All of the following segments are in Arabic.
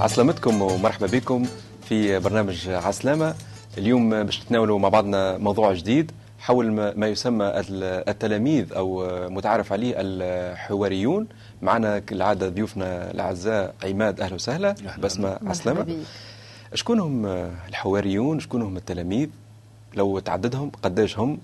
عسلامتكم ومرحبا بكم في برنامج عسلامة. اليوم باش نتناولوا مع بعضنا موضوع جديد حول ما يسمى التلاميذ أو متعارف عليه الحواريون. معنا كالعادة ضيوفنا الأعزاء عماد أهلا وسهلا. بسمة عسلامة. شكون هم الحواريون؟ شكون هم التلاميذ؟ لو تعددهم قداش هم؟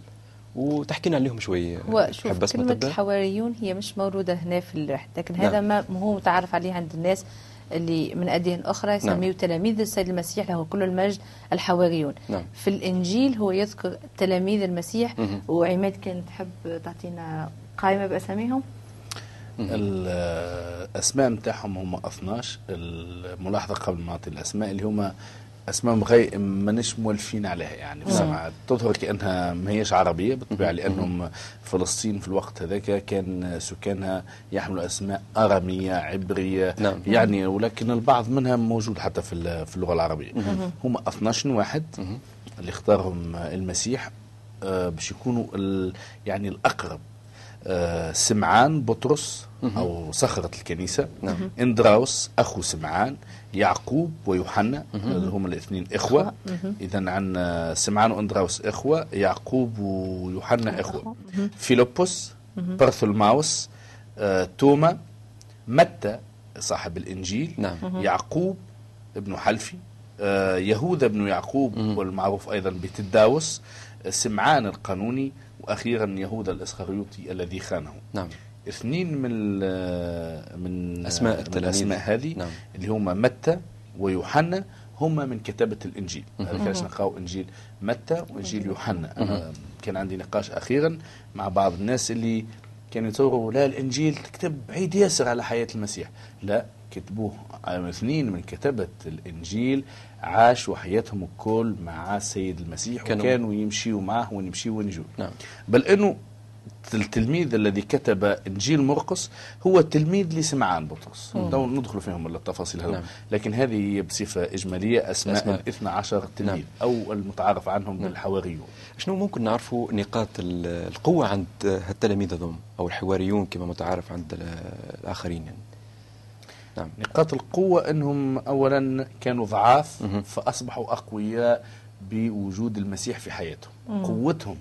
وتحكينا عليهم شوي. هو شوف كلمة الحواريون هي مش موجودة هنا في الرحلة لكن نعم. هذا ما هو متعارف عليه عند الناس. اللي من أديان أخرى يسميه نعم. تلاميذ السيد المسيح له كل المجد الحواريون نعم. في الإنجيل هو يذكر تلاميذ المسيح مه. وعماد كان تحب تعطينا قائمة بأساميهم الأسماء نتاعهم هم 12 الملاحظة قبل ما أعطي الأسماء اللي هم أسماء مغي مانيش مولفين عليها يعني. بصراحة تظهر كأنها ما هيش عربية بالطبيعة لأنهم فلسطين في الوقت هذاك كان سكانها يحملوا أسماء أرامية عبرية. نعم. يعني ولكن البعض منها موجود حتى في في اللغة العربية. هم 12 واحد اللي اختارهم المسيح آه، باش يكونوا يعني الأقرب. آه، سمعان بطرس أو صخرة الكنيسة. نعم. إندراوس أخو سمعان. يعقوب ويوحنا اللي هم الاثنين إخوة. إذا عن سمعان وإندراوس إخوة يعقوب ويوحنا إخوة. فيلبس برثلماوس آه، توما متى صاحب الإنجيل نعم. يعقوب ابن حلفي آه، يهوذا بن يعقوب والمعروف أيضا بتداوس سمعان القانوني وأخيرا يهوذا الإسخريوطي الذي خانه. نعم. اثنين من من أسماء من الأسماء هذه نعم. اللي هما متى ويوحنا هما من كتابة الإنجيل. هذا كانش نلقاو إنجيل. متى وإنجيل يوحنا. كان عندي نقاش أخيرا مع بعض الناس اللي كانوا يتصوروا لا الإنجيل كتب بعيد ياسر على حياة المسيح. لا كتبوه. اثنين من كتبة الإنجيل عاشوا حياتهم الكل مع السيد المسيح كانوا وكانوا يمشيوا معه ونمشيوا ونجوا. نعم. بل أنه التلميذ الذي كتب إنجيل مرقس هو التلميذ لسمعان بطرس ندخل فيهم التفاصيل نعم. لكن هذه بصفة إجمالية أسماء, أسماء. ال 12 تلميذ نعم. أو المتعارف عنهم نعم. بالحواريون شنو ممكن نعرفوا نقاط القوة عند التلاميذ هذوم أو الحواريون كما متعارف عند الآخرين يعني نعم. نقاط القوة أنهم أولا كانوا ضعاف فأصبحوا أقوياء بوجود المسيح في حياتهم قوتهم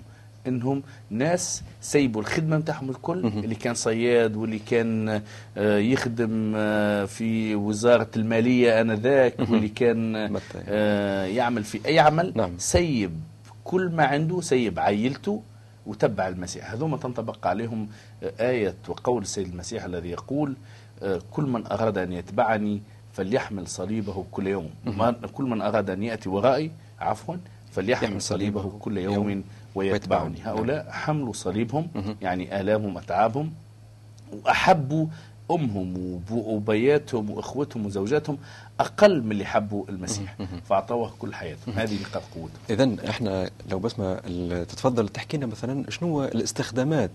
إنهم ناس سيبوا الخدمة نتاعهم الكل اللي كان صياد واللي كان آه، يخدم آه، في وزارة المالية آنذاك واللي كان آه، يعمل في أي عمل نعم. سيب كل ما عنده سيب عائلته وتبع المسيح. هذوما تنطبق عليهم آية وقول السيد المسيح الذي يقول كل من أراد أن يتبعني فليحمل صليبه كل يوم. كل من أراد أن يأتي ورائي عفوا فليحمل صليبه كل يوم. ويتبعني هؤلاء حملوا صليبهم يعني آلامهم أتعابهم وأحبوا أمهم وبياتهم وإخوتهم وزوجاتهم أقل من اللي حبوا المسيح. فأعطوه كل حياتهم. هذه نقاط قوتهم إذا إحنا لو بس ما تتفضل تحكي لنا مثلا شنو الاستخدامات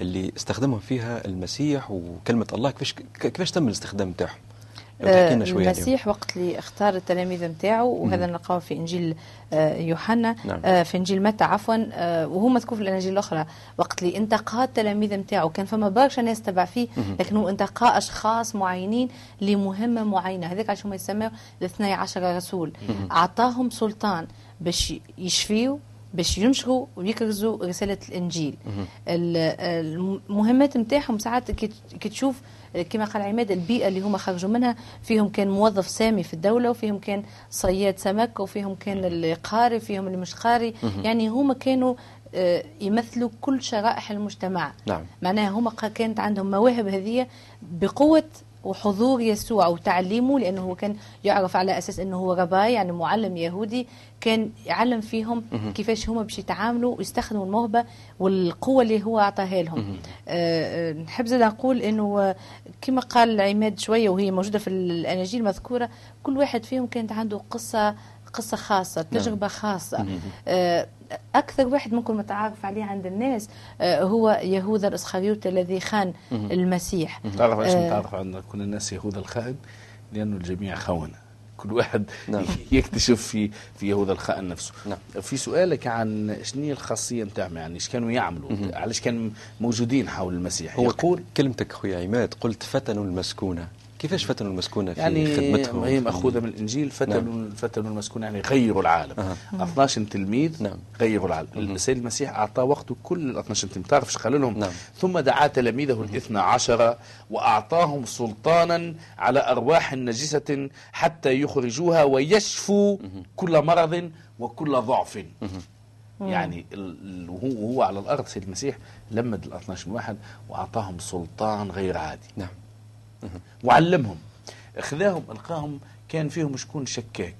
اللي استخدمهم فيها المسيح وكلمة الله كيفاش كيفاش تم الاستخدام بتاعهم آه، المسيح وقت اللي اختار التلاميذ نتاعو وهذا نلقاه في إنجيل آه، يوحنا. نعم. آه، في إنجيل متى عفوا. وهو مذكور في الاناجيل الأخرى. وقت اللي انتقى التلاميذ نتاعو كان فما برشا ناس تبع فيه لكن هو انتقى أشخاص معينين لمهمة معينة. هذاك عشان ما يسموا الاثني عشر رسول. أعطاهم سلطان باش يشفيوا باش ينشروا ويكرزوا رسالة الإنجيل. المهمات نتاعهم ساعات كي تشوف كما قال عماد البيئة اللي هما خرجوا منها فيهم كان موظف سامي في الدولة وفيهم كان صياد سمك وفيهم كان اللي قاري فيهم اللي مش قاري يعني هما كانوا آه، يمثلوا كل شرائح المجتمع. نعم. معناها هما كانت عندهم مواهب هذه بقوة وحضور يسوع وتعليمه لأنه هو كان يعرف على أساس إنه هو رباي يعني معلم يهودي كان يعلم فيهم كيفاش هما باش يتعاملوا ويستخدموا الموهبة والقوة اللي هو اعطاها لهم. أه, آه، نحب زاد نقول إنه كما قال عماد شوية وهي موجودة في الاناجيل المذكوره كل واحد فيهم كانت عنده قصة قصة خاصة تجربة نعم. خاصة آه أكثر واحد ممكن متعارف عليه عند الناس آه هو يهوذا الإسخريوط الذي خان المسيح. تعرف إيش آه متعرف عند كل الناس يهوذا الخائن لأنه الجميع خونة. كل واحد نعم. يكتشف في في يهوذا الخائن نفسه. نعم. في سؤالك عن شنو هي الخاصية نتاعهم يعني إيش كانوا يعملوا؟ علاش كانوا موجودين حول المسيح؟ هو يقول كلمتك خويا عماد قلت فتنوا المسكونة. كيفاش فتنوا المسكونة في يعني خدمتهم؟ هي مأخوذة من الإنجيل فتنوا نعم. فتنوا المسكون يعني غيروا العالم. أها. 12 تلميذ نعم. غيروا العالم. السيد المسيح أعطى وقته كل ال 12 تلميذ تعرف إيش قال لهم؟ نعم. ثم دعا تلاميذه الاثنى عشر وأعطاهم سلطانا على أرواح نجسة حتى يخرجوها ويشفوا كل مرض وكل ضعف. يعني ال- ال- وهو وهو على الأرض سيد المسيح لمد ال 12 واحد وأعطاهم سلطان غير عادي. نعم. وعلمهم خذاهم ألقاهم كان فيهم شكون شكاك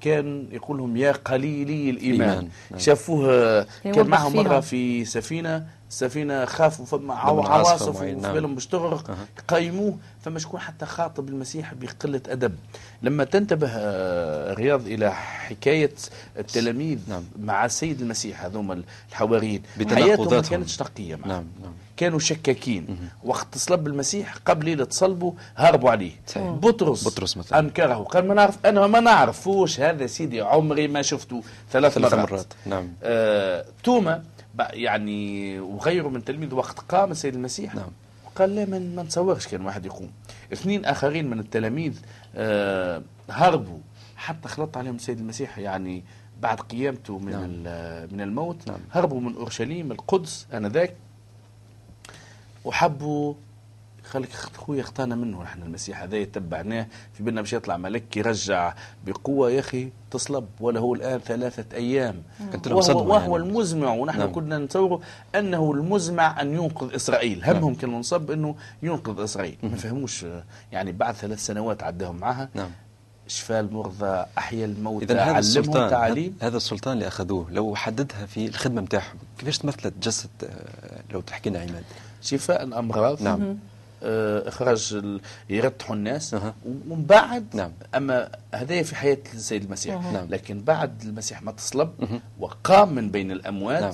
كان يقول لهم يا قليلي الإيمان. نعم. شافوه كان معهم مرة. في سفينة السفينه خافوا فما عواصف وفي نعم. بالهم باش تغرق. قيموه فما شكون حتى خاطب المسيح بقلة أدب لما تنتبه آه، رياض إلى حكاية التلاميذ نعم. مع السيد المسيح هذوما الحواريين. حياتهم ما كانتش نقيه معه نعم نعم كانوا شكاكين. وقت صلب المسيح قبل ليلة صلبه هربوا عليه. صحيح. بطرس بطرس مثلا. أنكره. قال ما نعرف أنا ما نعرفوش هذا سيدي؟ عمري ما شفته. ثلاث, ثلاث مرات, مرات. نعم. آه، توما يعني وغيره من تلميذ وقت قام السيد المسيح. نعم. قال لا من ما نتصورش كان واحد يقوم. اثنين آخرين من التلاميذ آه، هربوا. حتى خلط عليهم السيد المسيح يعني بعد قيامته من نعم. ال- من الموت. نعم. هربوا من أورشليم القدس آنذاك. وحبوا. خليك خويا اخطانا منه نحن المسيح هذا يتبعناه. في بالنا باش يطلع ملك يرجع بقوة يا أخي تصلب. ولا هو الآن ثلاثة أيام. كنت وهو, وهو يعني. المزمع ونحن نعم. كنا نتصوره أنه المزمع أن ينقذ إسرائيل. همهم نعم. كان منصب أنه ينقذ إسرائيل. ما فهموش يعني بعد ثلاث سنوات عداهم معها. نعم. شفاء المرضى احيا الموتى اذا هذا السلطان تعاليم هذا السلطان اللي أخذوه لو حددها في الخدمة نتاعهم كيفاش تمثلت جسد آه، لو تحكي لنا عماد شفاء الأمراض نعم. آه، إخراج يرتحوا الناس. ومن بعد نعم. أما هذا في حياة السيد المسيح نعم. لكن بعد المسيح ما تصلب. وقام من بين الأموات نعم.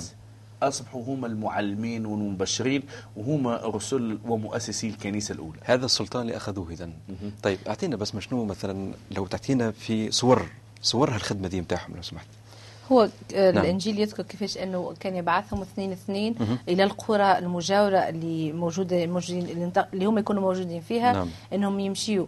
اصبحوا هم المعلمين والمبشرين وهم رسل ومؤسسي الكنيسة الأولى. هذا السلطان اللي أخذوه اذا طيب أعطينا بس شنو مثلا لو تعطينا في صور صور هالخدمة دي نتاعهم لو سمحت. هو آه، نعم. الإنجيل يذكر كيفاش إنه كان يبعثهم اثنين اثنين إلى القرى المجاورة اللي موجودة موجودين اللي هم يكونوا موجودين فيها نعم. إنهم يمشيوا.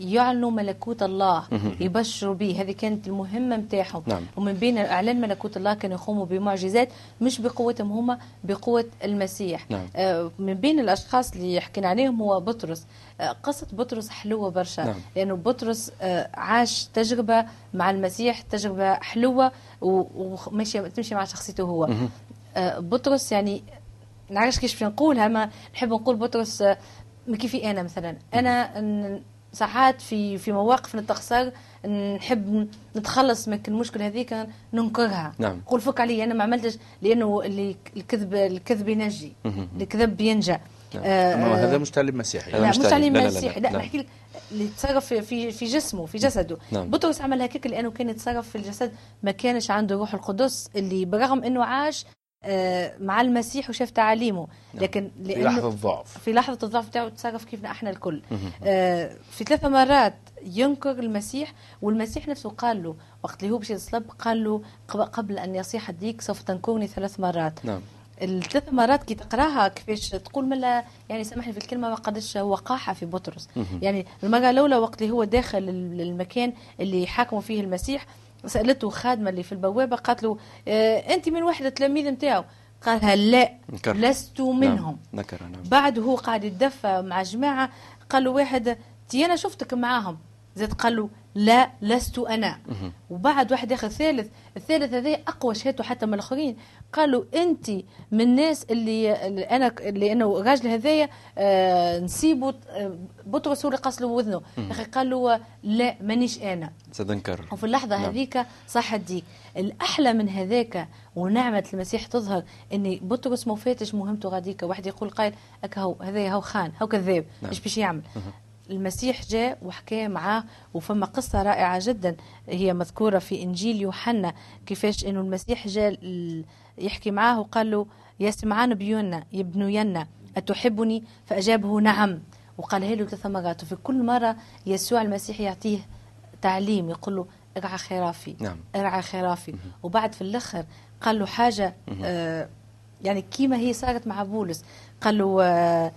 يعلنوا ملكوت الله يبشروا به. هذه كانت المهمة نتاعهم نعم. ومن بين اعلان ملكوت الله كانوا يقوموا بمعجزات مش بقوتهم هم بقوة المسيح. نعم. آه، من بين الأشخاص اللي حكينا عليهم هو بطرس. آه، قصة بطرس حلوة برشا. نعم. لأنه بطرس آه، عاش تجربة مع المسيح تجربة حلوة و- وماشيه تمشي مع شخصيته هو. آه، بطرس يعني نعرفش كيف نقولها ما نحب نقول بطرس آه، كيفي أنا مثلا. أنا ساعات في في مواقف نتخسر نحب نتخلص من المشكل هذيك ننكرها نعم. نقول فك علي أنا ما عملتش لأنه اللي الكذب الكذب ينجي الكذب ينجى آه، أما هذا مش تعليم مسيحي هذا لا مش تعليم. تعليم لا، لا، لا، مسيحي لا. لا نعم. نحكي لك اللي تصرف في- في في جسمه في جسده نعم. بطرس عمل هكاك لأنه كان يتصرف في الجسد ما كانش عنده روح القدس اللي برغم إنه عاش آه، مع المسيح وشاف تعاليمه. لكن في لأنه لحظة ضعف في لحظة الضعف بتاعه تصرف كيفنا إحنا الكل. آه، في ثلاث مرات ينكر المسيح والمسيح نفسه قال له وقت اللي هو باش يصلب قال له قب- قبل أن يصيح الديك سوف تنكرني ثلاث مرات. نعم. الثلاث مرات كي تقراها كيفاش تقول ملا يعني سامحني في الكلمة ما قدش وقاحه في بطرس. يعني المرة الأولى وقت اللي هو داخل ال- المكان اللي حاكموا فيه المسيح سألته خادمة اللي في البوابة قالت له آه أنت من واحد التلاميذ نتاعو قالها لا نكر. لست منهم نعم. نكر نعم بعد هو قاعد يتدفى مع جماعة قال له واحد تي أنا شفتك معاهم زاد قال له لا لست أنا. وبعد واحد آخر ثالث الثالث هذا أقوى شهادته حتى من الآخرين. قالوا أنت من الناس اللي, اللي أنه الراجل هذايا آه نسيبه آه، بطرس هو اللي قص له وذنه يا أخي قال له لا مانيش زاد نكر وفي اللحظة نعم. هذيك صح الديك الأحلى من هذاك ونعمة المسيح تظهر أن بطرس ما فاتش مهمته غاديك واحد يقول قائل أك هو هذا هو خان هو كذاب نعم. إيش باش يعمل. المسيح جاء وحكى معاه وفما قصة رائعة جدا هي مذكورة في إنجيل يوحنا كيفاش إنه المسيح جاء يحكي معاه وقال له يا سمعان بيونا يا ابن ينا أتحبني؟ فأجابه نعم. وقالها له ثلاث مرات. وفي كل مرة يسوع المسيح يعطيه تعليم يقول له ارعى خرافي نعم. ارعى خرافي. وبعد في الآخر قال له حاجة آه يعني كيما هي صارت مع بولس قال له آه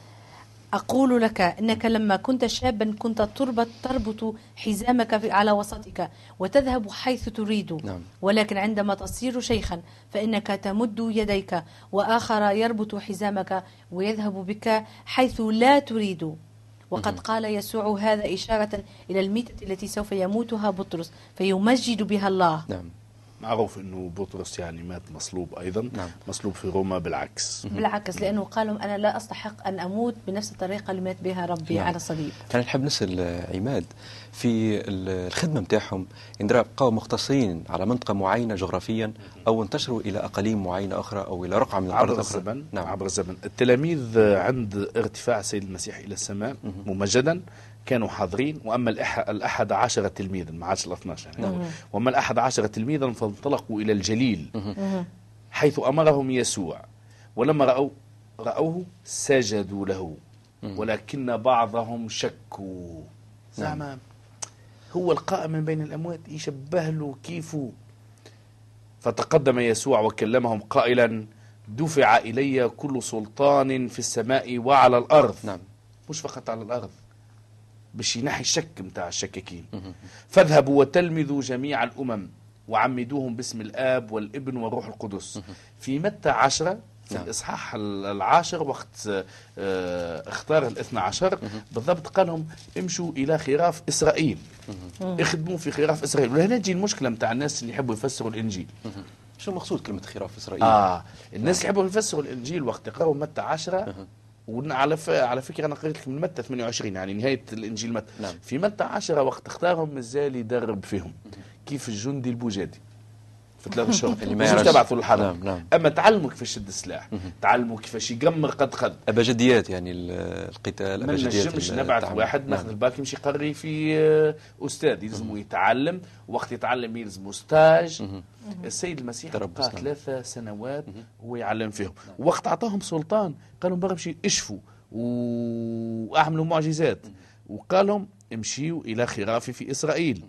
أقول لك إنك لما كنت شابا كنت تربط تربط حزامك في- على وسطك وتذهب حيث تريد. نعم. ولكن عندما تصير شيخا فإنك تمد يديك وآخر يربط حزامك ويذهب بك حيث لا تريد. وقد قال يسوع هذا إشارة إلى الميتة التي سوف يموتها بطرس فيمجد بها الله. نعم. معروف إنه بطرس يعني مات مصلوب أيضا نعم. مصلوب في روما بالعكس. بالعكس لأنه قالوا أنا لا أستحق أن أموت بنفس الطريقة اللي مات بها ربي نعم. على الصليب. أنا نحب نسأل آه، عماد في ال- الخدمة متاعهم إن راه بقاو مختصين على منطقة معينة جغرافيا أو انتشروا إلى أقاليم معينة أخرى أو إلى رقعة من الأرض عبر أخرى الزمن نعم. عبر الزمن. التلاميذ عند ارتفاع السيد المسيح إلى السماء ممجدا. كانوا حاضرين وأما الأح- الأحد عشر تلميذا ما عادش ال 12 يعني وأما الأحد عشر تلميذا فانطلقوا إلى الجليل. حيث أمرهم يسوع. ولما راوا رأوه سجدوا له. ولكن بعضهم شكوا. زعما هو القائم من بين الأموات يشبه له كيفه؟ فتقدم يسوع وكلمهم قائلا دفع إلي كل سلطان في السماء وعلى الأرض. نعم. مش فقط على الأرض. باش ينحي الشك متاع الشكاكين. فاذهبوا وتلمذوا جميع الأمم وعمدوهم باسم الآب والابن والروح القدس. في متى عشرة؟ في نعم. الإصحاح العاشر وقت آه، اختار الاثنى عشر. بالضبط قال لهم امشوا إلى خراف إسرائيل. اخدموا في خراف إسرائيل. وهنا تجي المشكلة متاع الناس اللي يحبوا يفسروا الإنجيل. شو مقصود كلمة خراف إسرائيل؟ آه الناس اللي يحبوا يفسروا الإنجيل وقت يقرأوا متى 10 وعلى ف... على فكرة أنا قريت لك من متى 28 يعني نهاية الإنجيل متى؟ نعم. في متى 10 وقت اختارهم مازال يدرب فيهم. كيف الجندي البوجادي. ثلاث شهور اللي ما يعرفش. تبعثوا للحرب نعم، نعم. أما تعلموا كيفاش يشد السلاح تعلموا كيفاش يقمر قد قد. أبجديات يعني ال- القتال ما نجمش نبعث. واحد ناخذ نعم. الباك يمشي يقري في آه، أستاذ يلزمه يتعلم وقت يتعلم يلزمه ستاج. السيد المسيح بقى نعم. ثلاثة سنوات وهو يعلم فيهم. وقت أعطاهم سلطان قالوا برا امشي اشفوا وأعملوا معجزات. وقال لهم امشيوا إلى خرافي في إسرائيل.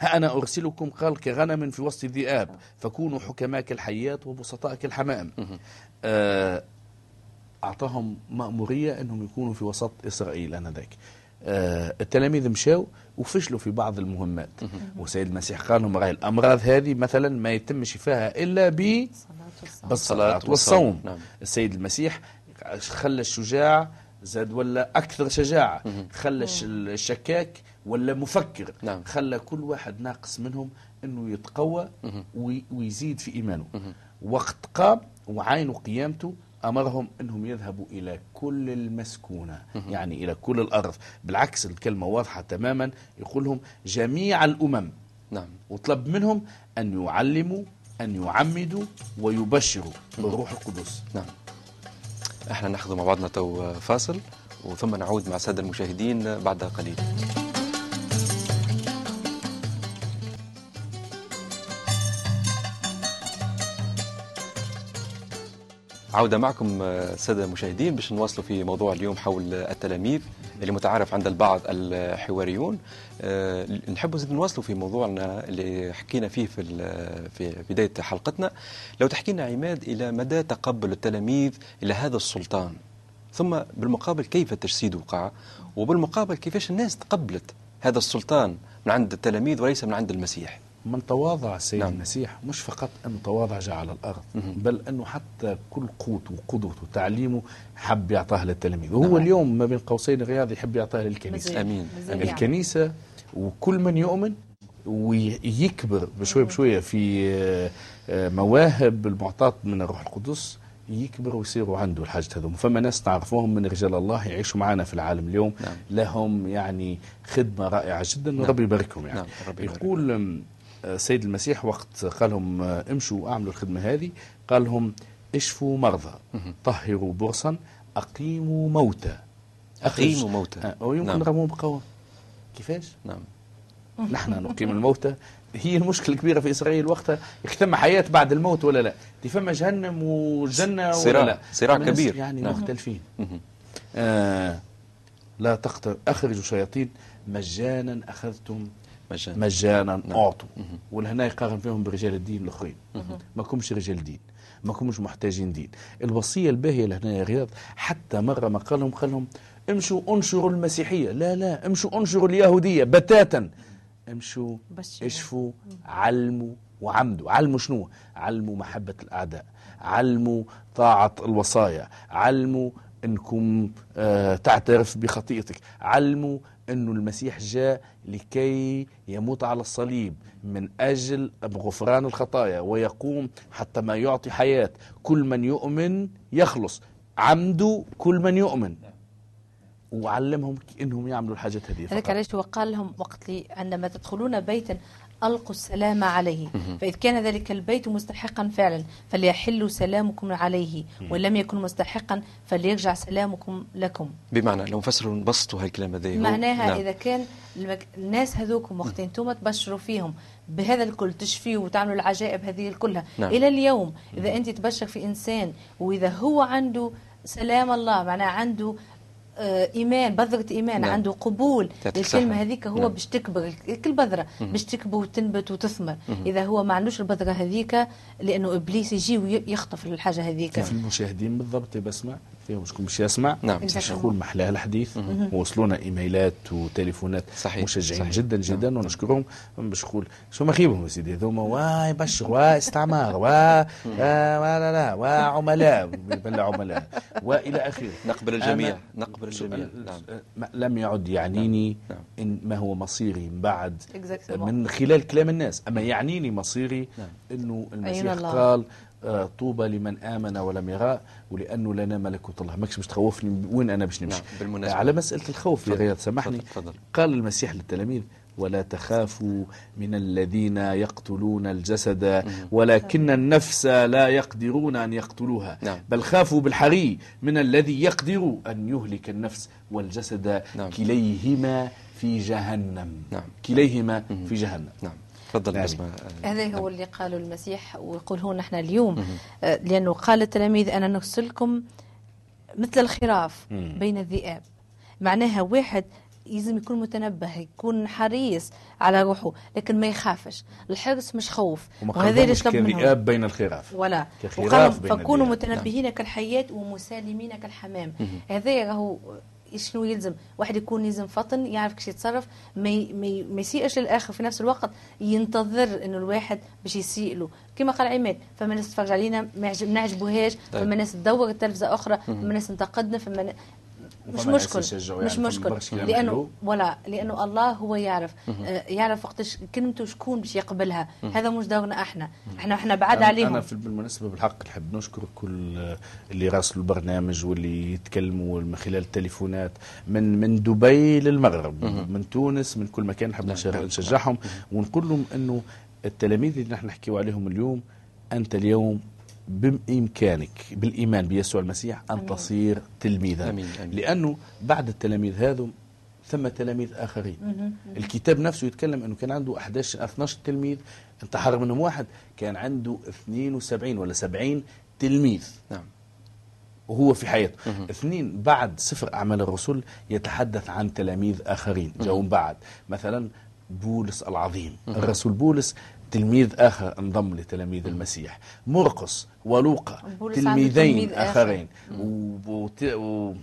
ها أنا أرسلكم قال كغنم في وسط الذئاب فكونوا حكماء كالحيات وبسطاء كالحمائم آه أعطاهم مأمورية أنهم يكونوا في وسط إسرائيل آنذاك. آه التلاميذ مشاو وفشلوا في بعض المهمات. والسيد المسيح قال لهم راهي الأمراض هذه مثلا ما يتم شفاها إلا ب بالصلاة والصوم. والصوم. نعم. السيد المسيح خلى الشجاع زاد ولا أكثر شجاعة خلى الش- الشكاك ولا مفكر. نعم. خلى كل واحد ناقص منهم أنه يتقوى وي- ويزيد في إيمانه. وقت قام وعينوا قيامته أمرهم أنهم يذهبوا إلى كل المسكونة يعني إلى كل الأرض. بالعكس الكلمة واضحة تماما. يقول لهم جميع الأمم. نعم. وطلب منهم أن يعلموا أن يعمدوا ويبشروا بالروح القدس. نعم. إحنا ناخذ مع بعضنا تو فاصل وثم نعود مع الساده المشاهدين بعد قليل. عودة معكم آه، السادة المشاهدين باش نواصلوا في موضوع اليوم حول التلاميذ اللي متعارف عند البعض الحواريون. آه، نحب نزيد نواصلوا في موضوعنا اللي حكينا فيه في في بداية حلقتنا. لو تحكي لنا عماد إلى مدى تقبل التلاميذ إلى هذا السلطان؟ ثم بالمقابل كيف التجسيد وقع وبالمقابل كيفاش الناس تقبلت هذا السلطان من عند التلاميذ وليس من عند المسيح؟ من تواضع السيد نعم. نعم. المسيح مش فقط أن تواضع جاء على الأرض بل أنه حتى كل قوت وقدوته وتعليمه حب يعطاه للتلاميذ وهو نعم. اليوم ما بين قوسين رياض يحب يعطاه للكنيسة. مزيان. آمين. الكنيسة وكل من يؤمن ويكبر بشوية بشوية في آه، آه، مواهب المعطاة من الروح القدس يكبر ويصيروا عنده الحاجة هذوم فما ناس تعرفوهم من رجال الله يعيشوا معنا في العالم اليوم نعم. لهم يعني خدمة رائعة جدا وربي يباركهم يعني نعم، ربي يبارك. يقول أم، آه، سيد المسيح وقت قال لهم آه، امشوا اعملوا الخدمة هذه قال لهم اشفوا مرضى طهروا برصا أقيموا موتى أقيموا موتى. آه، ويمكن نعم. نرموهم بقوة كيفاش؟ نعم نحن نقيم الموتى هي المشكلة الكبيرة في إسرائيل وقتها ثم حياة بعد الموت ولا لا فما جهنم وجنه صراع- ولا لا صراع كبير. يعني نعم. مختلفين. آه لا تقتل أخرجوا شياطين مجانا أخذتم مجانا. مجانا اعطوا ولهنا يقارن فيهم برجال الدين الآخرين. ما كمش رجال دين ما كومش محتاجين دين. الوصية الباهية لهنا يا رياض حتى مرة ما قال لهم قال لهم امشوا انشروا المسيحية. لا لا امشوا انشروا اليهودية بتاتا. امشوا. اشفوا علموا وعمدوا. علموا شنو؟ علموا محبة الأعداء. علموا طاعة الوصايا. علموا إنكم آه تعترف بخطيئتك. علموا إنه المسيح جاء لكي يموت على الصليب من أجل غفران الخطايا ويقوم حتى ما يعطي حياة. كل من يؤمن يخلص. عمدوا كل من يؤمن. وعلمهم إنهم يعملوا الحاجات هذه هذاك. علاش هو قال لهم وقت لي عندما تدخلون بيتا ألقوا السلام عليه. فإذ كان ذلك البيت مستحقا فعلا فليحل سلامكم عليه. وإن لم يكن مستحقا فليرجع سلامكم لكم. بمعنى لو نفسروا نبسطوا هالكلام هذا. معناها نعم. إذا كان. الناس هذوكم وقت أنتم تبشروا فيهم بهذا الكل تشفيوا وتعملوا العجائب هذه كلها نعم. إلى اليوم إذا أنت تبشر في إنسان وإذا هو عنده سلام الله معناها عنده إيمان بذرة إيمان نعم. عنده قبول صحة. هذيك هو نعم. باش تكبر كل بذرة باش تكبر وتنبت وتثمر إذا هو ما عندوش البذرة هذيك لأنه إبليس يجي ويخطف الحاجة هذيك كيف المشاهدين بالضبط بسمع شكون باش يسمع. نعم. باش نقول محلاها الحديث. وصلونا إيميلات وتليفونات صحيح. مشجعين صحيح. جدا جدا ونشكرهم. باش نقول شو مخيبهم يا سيدي؟ هذوما وا يبشر وا استعمار وا آه، وا لا لا وا عملاء. بلا عملاء. والى آخره. نقبل الجميع. نقبل الجميع. نعم. ما- لم يعد يعنيني نعم. إن ما هو مصيري بعد Exactement. من خلال كلام الناس. أما يعنيني مصيري نعم. أنه المسيح. قال طوبى لمن آمن ولم يرى ولأنه لنا ملكوت الله ماكش باش تخوفني وين أنا باش نمشي نعم، بالمناسبة. على مسألة الخوف يا رياض سامحني. قال المسيح للتلاميذ ولا تخافوا من الذين يقتلون الجسد ولكن النفس لا يقدرون أن يقتلوها نعم. بل خافوا بالحري من الذي يقدر أن يهلك النفس والجسد نعم. كليهما في جهنم نعم. كليهما في جهنم نعم تفضل نعم. بسمة هذا هو اللي قاله المسيح ويقوله نحن اليوم. آه، لأنه قال التلاميذ أنا نرسلكم مثل الخراف. بين الذئاب. معناها واحد لازم يكون متنبه يكون حريص على روحه لكن ما يخافش. الحرص مش خوف. وهذا اللي طلب منهم كذئاب بين الخراف. ولا. كخراف بين فكونوا الذئاب. متنبهين كالحياة ومسالمين كالحمام. هذا راهو شنو يلزم واحد يكون يلزم فطن يعرف كيش يتصرف ما ي- ما يسيئش للآخر في نفس الوقت ينتظر إنه الواحد باش يسيء له كما قال عماد فما ناس تتفرج علينا ما نعجبوهاش طيب. فما ناس تدور التلفزه أخرى فما ناس تنتقدنا فما. مش مشكل مش يعني فما مشكل. لأنه. ولا لأنه الله هو يعرف. آه يعرف وقتاش كلمته شكون باش يقبلها. هذا مش دورنا إحنا. إحنا إحنا بعاد عليهم. أنا في بالمناسبة بالحق نحب نشكر كل اللي راسلوا البرنامج واللي يتكلموا من خلال التليفونات من من دبي للمغرب من تونس من كل مكان نحب نش- نشجعهم. ونقول لهم أنه التلاميذ اللي نحن نحكيو عليهم اليوم أنت اليوم بإمكانك بالإيمان بيسوع المسيح أن أمين. تصير تلميذا. أمين، أمين. لأنه بعد التلاميذ هذو ثم تلاميذ آخرين. الكتاب نفسه يتكلم أنه كان عنده 11 12 تلميذ انتحر منهم واحد كان عنده 72 ولا 70 تلميذ. نعم. وهو في حياته. اثنين بعد سفر أعمال الرسل يتحدث عن تلاميذ آخرين. جاءوا بعد. مثلا بولس العظيم. الرسول بولس تلميذ آخر انضم لتلاميذ المسيح. مرقس ولوقا تلميذين تلميذ آخر. آخرين و... وت... و...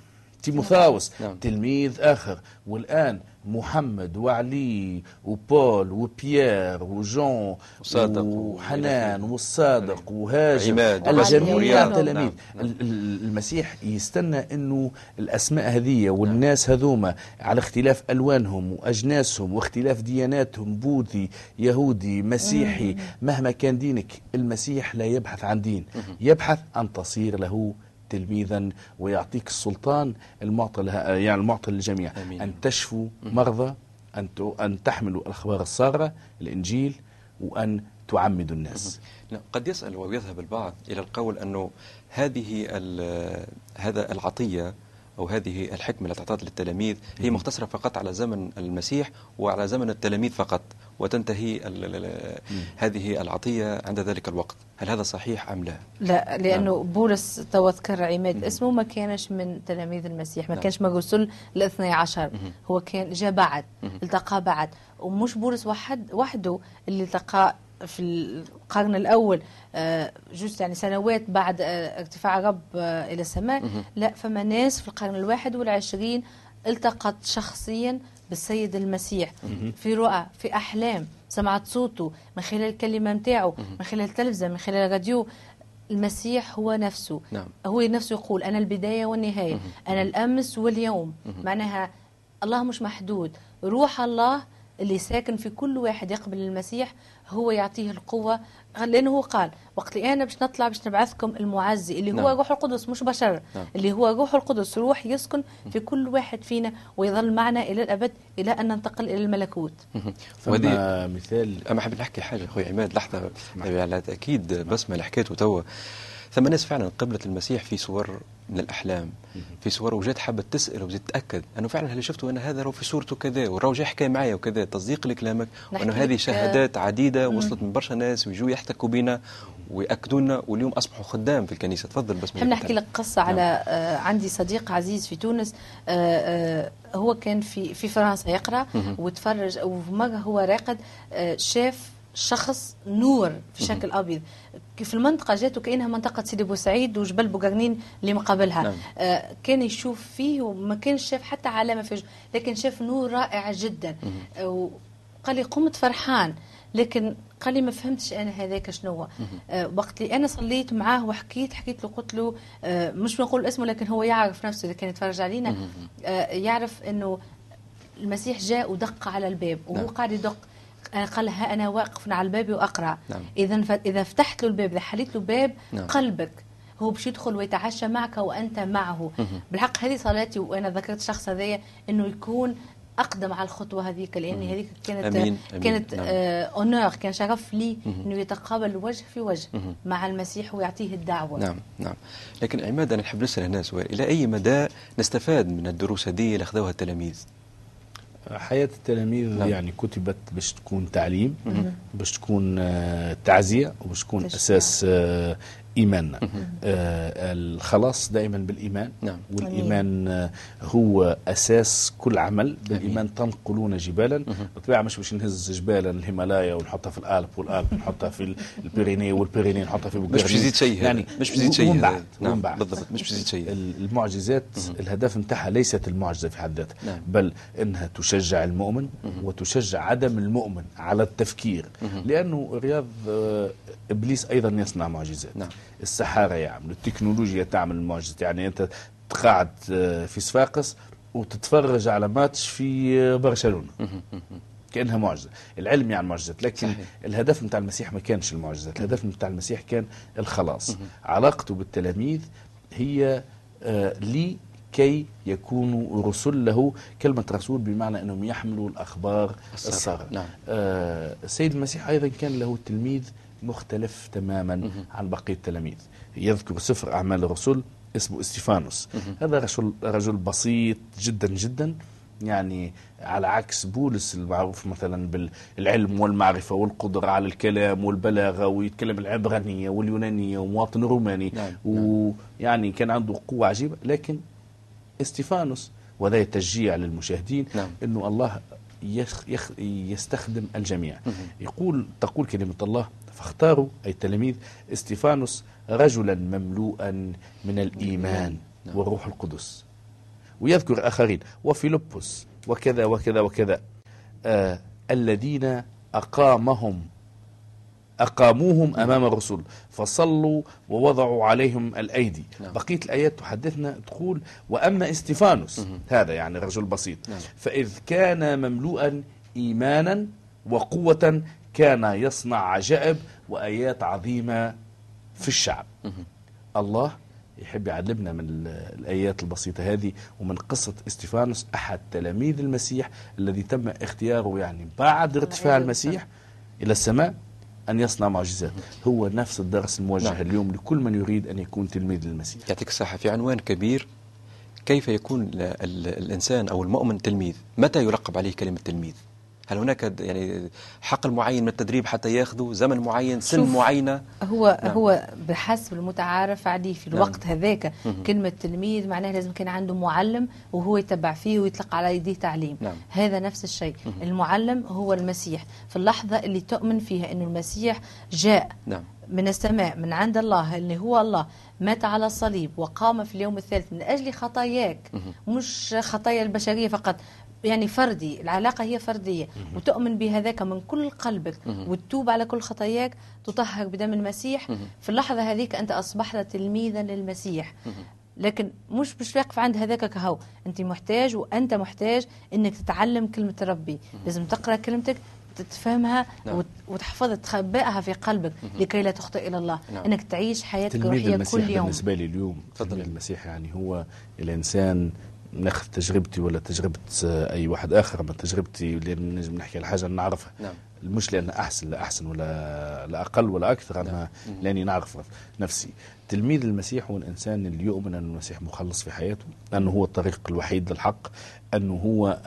تيموثاوس نعم. تلميذ آخر والآن محمد وعلي وبول وبيير وجون وصادق وحنان والصادق وهاجر عماد الجميع. تلاميذ. ال- ال- المسيح يستنى انه الاسماء هذه والناس هذوما على اختلاف الوانهم واجناسهم واختلاف دياناتهم بوذي يهودي مسيحي مهما كان دينك المسيح لا يبحث عن دين يبحث ان تصير له تلميذا ويعطيك السلطان المعطى لها يعني المعطى للجميع. آمين. أن تشفوا مرضى أن ت- أن تحملوا الأخبار الساره الإنجيل وأن تعمدوا الناس. قد يسأل ويذهب البعض إلى القول أنه هذه هذا العطية أو هذه الحكمة التي تعطت للتلاميذ هي مقتصرة فقط على زمن المسيح وعلى زمن التلاميذ فقط. وتنتهي هذه العطية عند ذلك الوقت. هل هذا صحيح أم لا؟ لا لأنه بولس تو ذكر عماد اسمه ما كانش من تلاميذ المسيح ما نعم. كانش من الرسل الاثني عشر. هو كان جاء بعد التقى بعد. ومش بولس وحد وحده اللي التقى في القرن الأول آه، juste يعني سنوات بعد آه، ارتفاع رب آه، إلى السماء. لا فما ناس في القرن الواحد والعشرين التقت شخصيا بالسيد المسيح. في رؤى في أحلام. سمعت صوته من خلال الكلمة متاعه من خلال التلفزة من خلال الراديو. المسيح هو نفسه. نعم. هو نفسه يقول أنا البداية والنهاية. أنا الأمس واليوم. معناها الله مش محدود. روح الله اللي ساكن في كل واحد يقبل المسيح هو يعطيه القوة. لأنه هو قال وقت اللي أنا باش نطلع باش نبعثكم المعزي اللي هو نعم. روح القدس مش بشر. نعم. اللي هو روح القدس روح يسكن في كل واحد فينا ويظل معنا إلى الأبد إلى أن ننتقل إلى الملكوت. فما مثال أما حاب نحكي حاجة خويا عماد لحظة على تاكيد بسمه اللي حكيته توا ثم ناس فعلا قبلت المسيح في صور من الأحلام في صور وجات حابه تسأل وزيد تاكد أنه فعلا اللي شفته أنا هذا راهو في صورته كذا وراهو جاي حكى معايا وكذا تصديق لكلامك وأنه هذه شهادات عديدة وصلت من برشا ناس ويجوا يحتكوا بنا وياكدوا لنا واليوم أصبحوا خدام في الكنيسة. تفضل بس نحب نحكي لك قصة على آه عندي صديق عزيز في تونس آه آه هو كان في في فرنسا يقرأ وتفرج ومرة هو راقد آه شاف شخص نور في شكل أبيض. في المنطقة جاته كأنها منطقة سيدي بوسعيد وجبل بوقرنين اللي مقابلها نعم. آه كان يشوف فيه وما كانش شاف حتى علامة في لكن شاف نور رائع جدا. آه وقال لي قمت فرحان لكن قال لي ما فهمتش أنا هذاك شنو هو. آه وقت اللي أنا صليت معاه وحكيت حكيت له قلت له آه مش بنقول اسمه لكن هو يعرف نفسه إذا كان يتفرج علينا. آه يعرف إنه المسيح جاء ودق على الباب وهو نعم. قاعد يدق. قال ها أنا واقف على الباب وأقرأ. نعم. اذا ف... إذا فتحت له الباب إذا حليت له باب نعم. قلبك هو باش يدخل ويتعشى معك وأنت معه. بالحق هذه صلاتي وأنا ذكرت الشخص هذايا إنه يكون أقدم على الخطوة هذيك لأن هذيك كانت أمين، أمين، كانت نعم. آه اونور كان شرف لي إنه يتقابل وجه في وجه مع المسيح ويعطيه الدعوة. نعم نعم. لكن عماد أنا نحب نسأل هنا سؤال إلى أي مدى نستفاد من الدروس هذه اللي أخذوها التلاميذ؟ حياة التلاميذ نعم. يعني كتبت باش تكون تعليم باش تكون آه، تعزية وباش تكون. أساس آه، إيماننا آه، الخلاص دائما بالإيمان. نعم. والإيمان آه، هو أساس كل عمل. بالإيمان تنقلون جبالا. بالطبيعة مش باش نهز جبالا الهيمالايا ونحطها في الألب والألب نحطها في البيريني والبيريني نحطها في مش باش يزيد شيء. يعني مش باش يزيد شيء ومن. بعد نعم. بالضبط. مش باش يزيد شيء المعجزات الهدف نتاعها ليست المعجزة في حد ذاتها. نعم. بل إنها تشجع المؤمن وتشجع عدم المؤمن على التفكير. لأنه رياض آه، إبليس أيضا يصنع معجزات. نعم. السحارة يعمل التكنولوجيا تعمل معجزات يعني أنت تقعد آه، في صفاقس وتتفرج على ماتش في آه، برشلونة. كأنها معجزة. العلم يعني معجزات لكن صحيح. الهدف نتاع المسيح ما كانش المعجزات الهدف نتاع المسيح كان الخلاص. علاقته بالتلاميذ هي آه، لكي يكونوا رسل له كلمة رسول بمعنى أنهم يحملوا الأخبار السارة. السارة نعم. آه، السيد المسيح أيضا كان له تلميذ مختلف تماما عن بقية التلاميذ. يذكر سفر أعمال الرسل اسمه إستيفانوس. هذا رجل, رجل بسيط جدا جدا يعني على عكس بولس المعروف مثلا بالعلم والمعرفة والقدرة على الكلام والبلاغة ويتكلم العبرانية واليونانية ومواطن روماني نعم، ويعني كان عنده قوة عجيبة. لكن إستيفانوس وهذا تشجيع للمشاهدين نعم. إنه الله يخ يخ يستخدم الجميع. يقول تقول كلمة الله فاختاروا أي التلاميذ إستيفانوس رجلا مملوءا من الإيمان نعم. والروح القدس. ويذكر آخرين وفيلبس وكذا وكذا وكذا. آه الذين أقامهم أقاموهم أمام الرسل فصلوا ووضعوا عليهم الأيدي. نعم. بقية الآيات تحدثنا تقول وأما إستيفانوس هذا يعني رجل بسيط نعم. فإذ كان مملوءا إيمانا وقوة كان يصنع عجائب وآيات عظيمة في الشعب. الله يحب يعلمنا من ال- الآيات البسيطة هذه ومن قصة إستيفانوس أحد تلاميذ المسيح الذي تم اختياره يعني بعد ارتفاع المسيح إلى السماء. أن يصنع معجزات. هو نفس الدرس الموجه نعم. اليوم لكل من يريد أن يكون تلميذ للمسيح. يعطيك الصحة. في عنوان كبير كيف يكون ال ال الإنسان أو المؤمن تلميذ؟ متى يلقب عليه كلمة تلميذ؟ هل هناك يعني حقل معين من التدريب حتى ياخذوا زمن معين سن معينة؟ هو نعم. هو بحسب المتعارف عليه في نعم. الوقت نعم. هذاك كلمة تلميذ معناها لازم كان عنده معلم وهو يتبع فيه ويطلق على يديه تعليم. نعم. هذا نفس الشيء. المعلم هو المسيح. في اللحظة اللي تؤمن فيها أنه المسيح جاء نعم. من السماء من عند الله اللي هو الله مات على الصليب وقام في اليوم الثالث من أجل خطاياك. مش خطايا البشرية فقط. يعني فردي العلاقة هي فردية. وتؤمن بهذاك من كل قلبك. وتتوب على كل خطاياك. تطهر بدم المسيح. في اللحظة هذيك أنت أصبحت تلميذا للمسيح. لكن مش مش واقف عند هذاك كهو. أنت محتاج وأنت محتاج إنك تتعلم كلمة ربي. لازم تقرأ كلمتك تفهمها نعم. وت- وتحفظها تخبئها في قلبك. لكي لا تخطئ إلى الله. نعم. إنك تعيش حياتك تلميذ الروحية المسيح كل يوم. بالنسبة لي اليوم. تفضل. تلميذ المسيح يعني هو الإنسان ناخذ تجربتي ولا تجربة آه، أي واحد آخر من تجربتي لأن نجم نحكي على حاجة نعرفها. نعم. مش لأن أحسن لا أحسن ولا لا أقل ولا أكثر أنا لأني نعرف نفسي. تلميذ المسيح هو الإنسان اللي يؤمن أن المسيح مخلص في حياته أنه هو الطريق الوحيد للحق أنه هو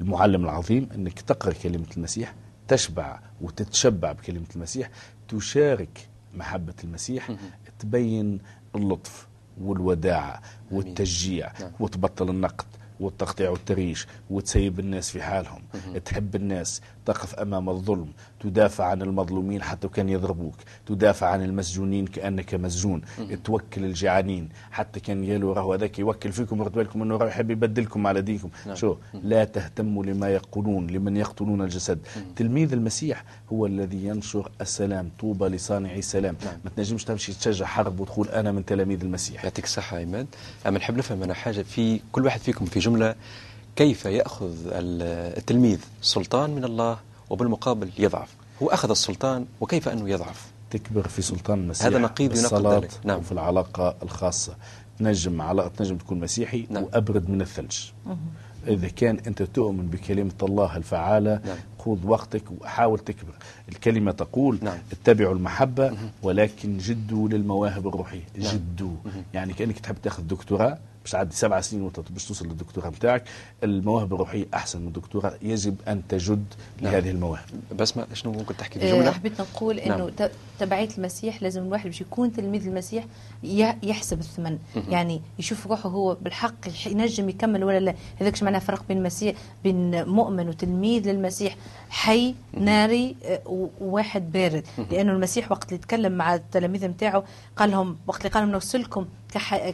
المعلم العظيم أنك تقرأ كلمة المسيح تشبع وتتشبع بكلمة المسيح تشارك محبة المسيح تبين اللطف. والوداعة والتشجيع نعم. وتبطل النقد والتقطيع والتريش وتسيب الناس في حالهم. تحب الناس تقف أمام الظلم. تدافع عن المظلومين حتى كان يضربوك. تدافع عن المسجونين كأنك مسجون. توكل الجعانين حتى كان يلو راهو هذاك يوكل فيكم ورد بالكم أنه راه يحب يبدلكم على دينكم. نعم. شو؟ لا تهتموا لما يقولون لمن يقتلون الجسد. تلميذ المسيح هو الذي ينشر السلام طوبى لصانعي السلام. نعم. ما تنجمش تمشي تشجع حرب وتقول أنا من تلاميذ المسيح. يعطيك الصحة عماد أما نحب نفهم أنا حاجة في كل واحد فيكم في جملة كيف يأخذ ال- التلميذ سلطان من الله وبالمقابل يضعف هو أخذ السلطان وكيف أنه يضعف تكبر في سلطان المسيح هذا نقيض ينقض ذلك. نعم. وفي العلاقة الخاصة تنجم علاقة تنجم تكون مسيحي نعم. وأبرد من الثلج إذا كان أنت تؤمن بكلمة الله الفعالة نعم. خذ وقتك وحاول تكبر الكلمة تقول نعم. اتبعوا المحبة ولكن جدوا للمواهب الروحية نعم. جدوا يعني كأنك تحب تأخذ دكتوراه باش تعدي سبع سنين وانت باش توصل للدكتوراه نتاعك المواهب الروحية أحسن من الدكتوراه يجب أن تجد نعم. لهذه المواهب. بس ما شنو ممكن تحكي في آه، جملة؟ حبيت نقول إنه نعم. ت- تبعية المسيح لازم الواحد باش يكون تلميذ المسيح يحسب الثمن. يعني يشوف روحه هو بالحق ينجم يكمل ولا لا. هذاك شو معناه فرق بين المسيح بين مؤمن وتلميذ للمسيح حي ناري آه، وواحد بارد. لأنه المسيح وقت اللي تكلم مع التلاميذ نتاعو قال لهم وقت اللي قال لهم نرسلكم كح-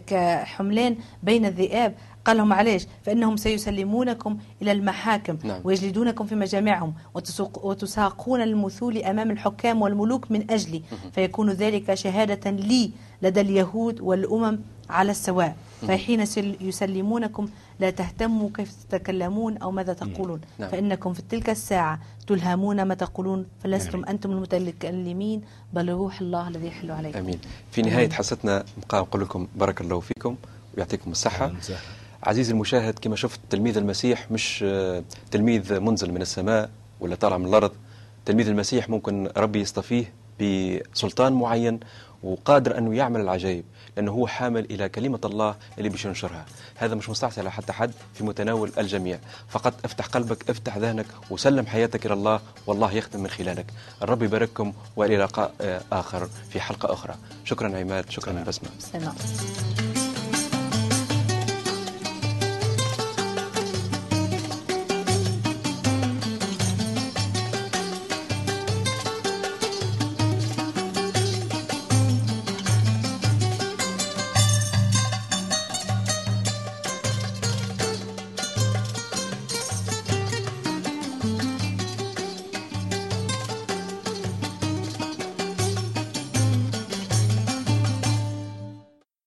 كحملان بين الذئاب. قال لهم علاش فإنهم سيسلمونكم إلى المحاكم نعم. ويجلدونكم في مجامعهم وتسوق وتساقون المثول أمام الحكام والملوك من أجلي. فيكون ذلك شهادة لي لدى اليهود والأمم على السواء. فحين سل- يسلمونكم لا تهتموا كيف تتكلمون أو ماذا تقولون. نعم. فإنكم في تلك الساعة تلهمون ما تقولون فلستم نعم. أنتم المتكلمين بل روح الله الذي يحل عليكم. آمين. في نهاية حصتنا نبقى نقول لكم بارك الله فيكم ويعطيكم وسهلاً. عزيزي المشاهد كما شفت تلميذ المسيح مش آه، تلميذ منزل من السماء ولا طالع من الأرض. تلميذ المسيح ممكن ربي يصطفيه بسلطان معين وقادر أنه يعمل العجائب لأنه هو حامل إلى كلمة الله اللي باش ينشرها. هذا مش مستعصي على حتى حد في متناول الجميع. فقط افتح قلبك افتح ذهنك وسلم حياتك إلى الله والله يخدم من خلالك. الرب يبارككم وإلى لقاء آه، آخر في حلقة أخرى. شكرا عماد شكرا بسمة. سلام.